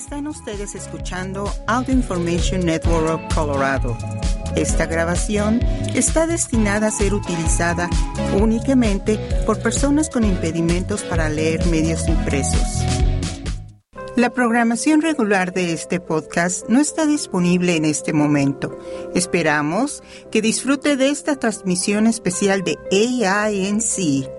Están ustedes escuchando Audio Information Network of Colorado. Esta grabación está destinada a ser utilizada únicamente por personas con impedimentos para leer medios impresos. La programación regular de este podcast no está disponible en este momento. Esperamos que disfrute de esta transmisión especial de AINC